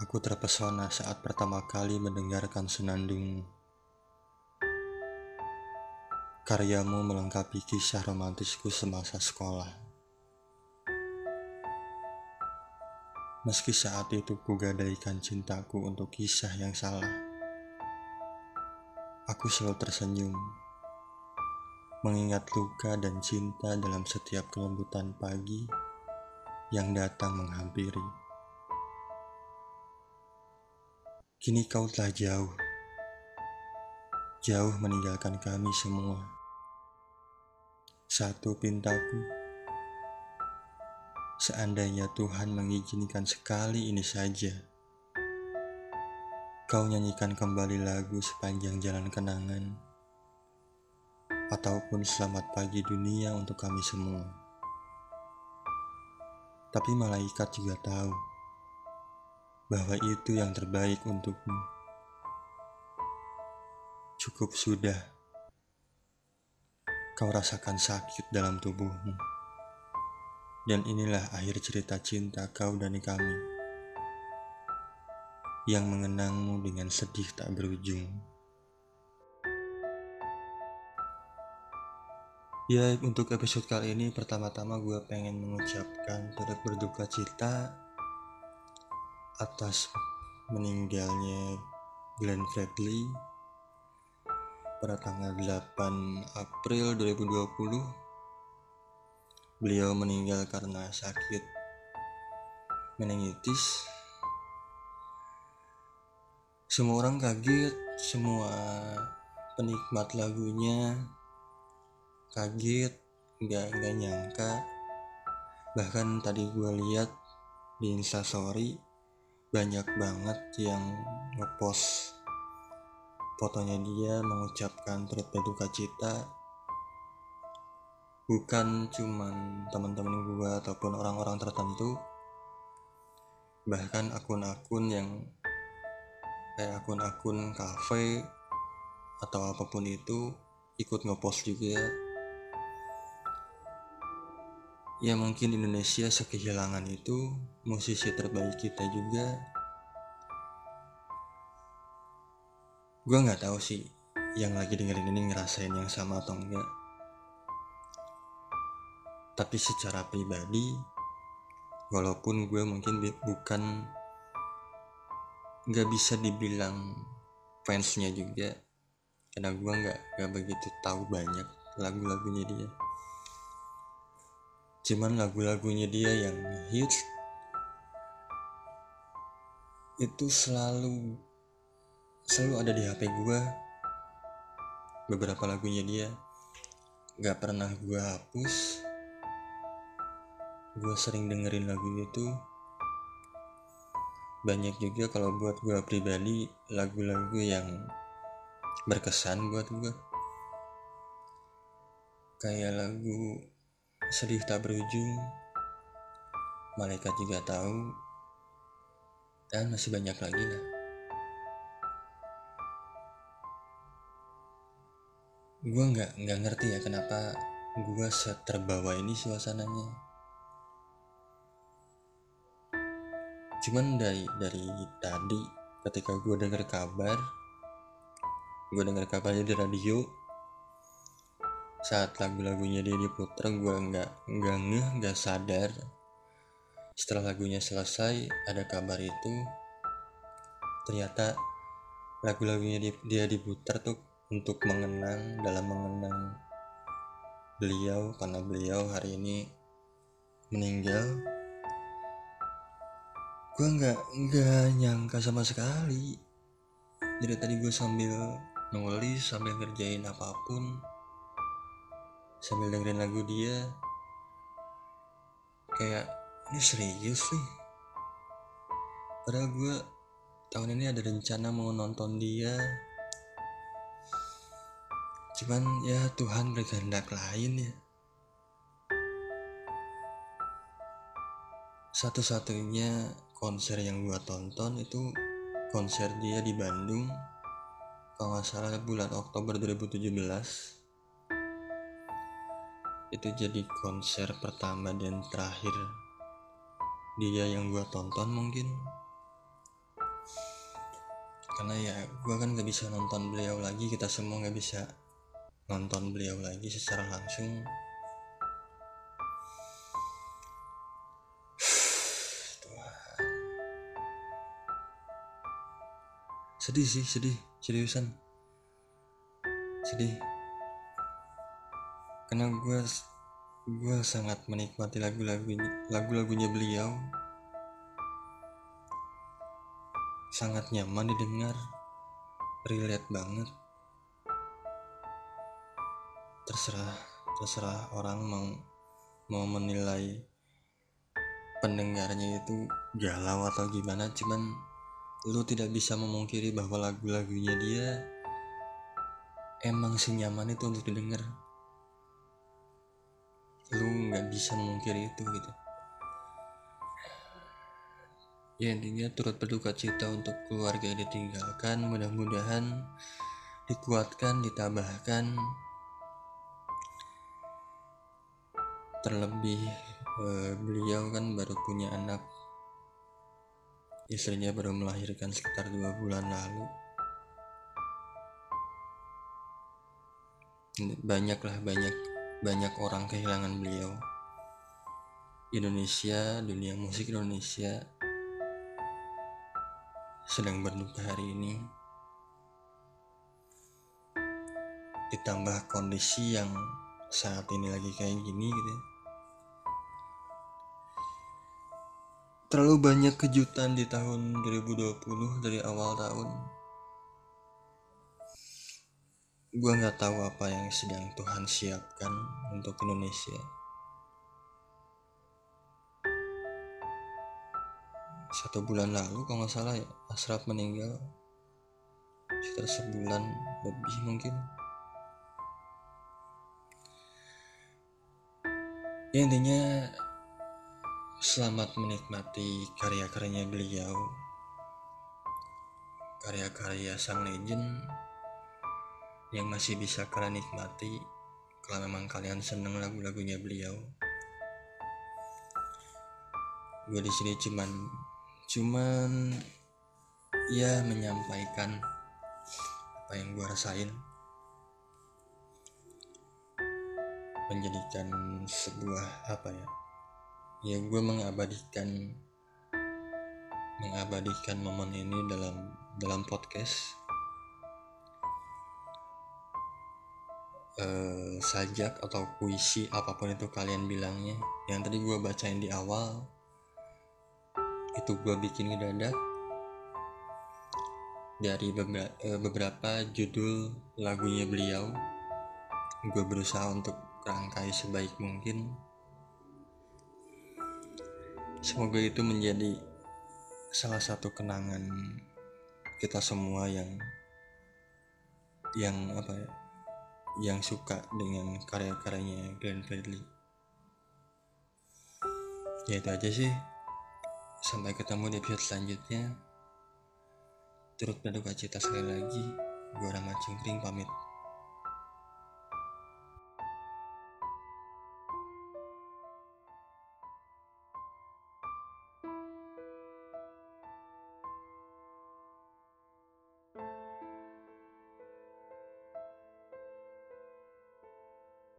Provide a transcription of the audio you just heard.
Aku terpesona saat pertama kali mendengarkan senandungmu. Karyamu melengkapi kisah romantisku semasa sekolah. Meski saat itu kugadaikan cintaku untuk kisah yang salah, aku selalu tersenyum, mengingat luka dan cinta dalam setiap kelembutan pagi yang datang menghampiri. Kini kau telah jauh, jauh meninggalkan kami semua. Satu pintaku, seandainya Tuhan mengizinkan sekali ini saja, kau nyanyikan kembali lagu sepanjang jalan kenangan, ataupun selamat pagi dunia untuk kami semua. Tapi malaikat juga tahu bahwa itu yang terbaik untukmu. Cukup sudah, kau rasakan sakit dalam tubuhmu. Dan inilah akhir cerita cinta kau dan kami yang mengenangmu dengan sedih tak berujung. Ya, untuk episode kali ini pertama-tama gue pengen mengucapkan turut berduka cita atas meninggalnya Glenn Fredly pada tanggal 8 April 2020 beliau meninggal karena sakit meningitis. Semua orang kaget semua penikmat lagunya kaget nggak nggak nyangka. Bahkan tadi gue lihat di instastory banyak banget yang ngepost fotonya dia mengucapkan turut berduka cita. Bukan cuman teman-teman gue ataupun orang-orang tertentu bahkan akun-akun yang kayak akun-akun kafe atau apa pun itu ikut ngepost juga ya mungkin Indonesia sekehilangan itu musisi terbaik kita juga. Gue nggak tahu sih yang lagi dengerin ini ngerasain yang sama atau enggak. Tapi secara pribadi walaupun gue mungkin bukan nggak bisa dibilang fansnya juga karena gue nggak nggak begitu tahu banyak lagu-lagunya dia cuman lagu-lagunya dia yang hits itu selalu selalu ada di HP gue beberapa lagunya dia gak pernah gue hapus. Gue sering dengerin lagu itu. Banyak juga kalau buat gue pribadi lagu-lagu yang berkesan buat gue kayak lagu sedih tak berujung malaikat juga tahu dan masih banyak lagi lah. Gue nggak nggak ngerti ya kenapa gue terbawa ini suasananya. Cuman dari dari tadi ketika gue dengar kabar gue dengar kabarnya di radio saat lagu-lagunya dia diputar gue nggak nggak ngeh nggak sadar. Setelah lagunya selesai ada kabar itu. Ternyata lagu-lagunya dia, dia diputar tuh untuk mengenang dalam mengenang beliau karena beliau hari ini meninggal. Gue nggak nggak nyangka sama sekali. Jadi tadi gue sambil nulis sambil ngerjain apa pun sambil dengerin lagu dia kayak ini serius nih padahal gue tahun ini ada rencana mau nonton dia. Cuman ya Tuhan berkehendak lain ya. Satu-satunya konser yang gue tonton itu konser dia di Bandung kalau nggak salah bulan Oktober 2017 itu jadi konser pertama dan terakhir dia yang gue tonton mungkin. Karena ya gue kan gak bisa nonton beliau lagi kita semua gak bisa nonton beliau lagi secara langsung. Sedih sih sedih. Seriusan. Sedih karena gue gue sangat menikmati lagu-lagunya lagu-lagunya beliau. Sangat nyaman didengar relate banget. Terserah terserah orang mau mau menilai pendengarnya itu galau atau gimana cuman lu tidak bisa memungkiri bahwa lagu-lagunya dia emang senyaman itu untuk didengar lu nggak bisa memungkiri itu gitu ya intinya turut berduka cita untuk keluarga yang ditinggalkan mudah-mudahan dikuatkan ditabahkan terlebih eh, beliau kan baru punya anak Istrinya baru melahirkan sekitar dua bulan lalu. Banyaklah banyak banyak orang kehilangan beliau. Indonesia, dunia musik Indonesia sedang berduka hari ini. Ditambah kondisi yang saat ini lagi kayak gini gitu. Terlalu banyak kejutan di tahun 2020 dari awal tahun. Gue nggak tahu apa yang sedang Tuhan siapkan untuk Indonesia. Satu bulan lalu kalau nggak salah ya Asraf meninggal sekitar sebulan lebih mungkin. Ya intinya Selamat menikmati karya-karyanya beliau Karya-karya sang legend Yang masih bisa kalian nikmati Kalau memang kalian seneng lagu-lagunya beliau. Gue di sini cuman Cuman Ya menyampaikan Apa yang gue rasain. Menjadikan sebuah apa ya? Ya gue mengabadikan mengabadikan momen ini dalam dalam podcast uh, sajak atau puisi apa pun itu kalian bilangnya. Yang tadi gue bacain di awal itu gue bikin ngedadak dari uh, beberapa judul lagunya beliau. Gue berusaha untuk rangkai sebaik mungkin. Semoga itu menjadi salah satu kenangan kita semua yang yang apa ya yang suka dengan karya-karyanya Glenn Fredly. Ya itu aja sih. Sampai ketemu di episode selanjutnya. Turut berduka cita sekali lagi. Gue Rama Cingkring pamit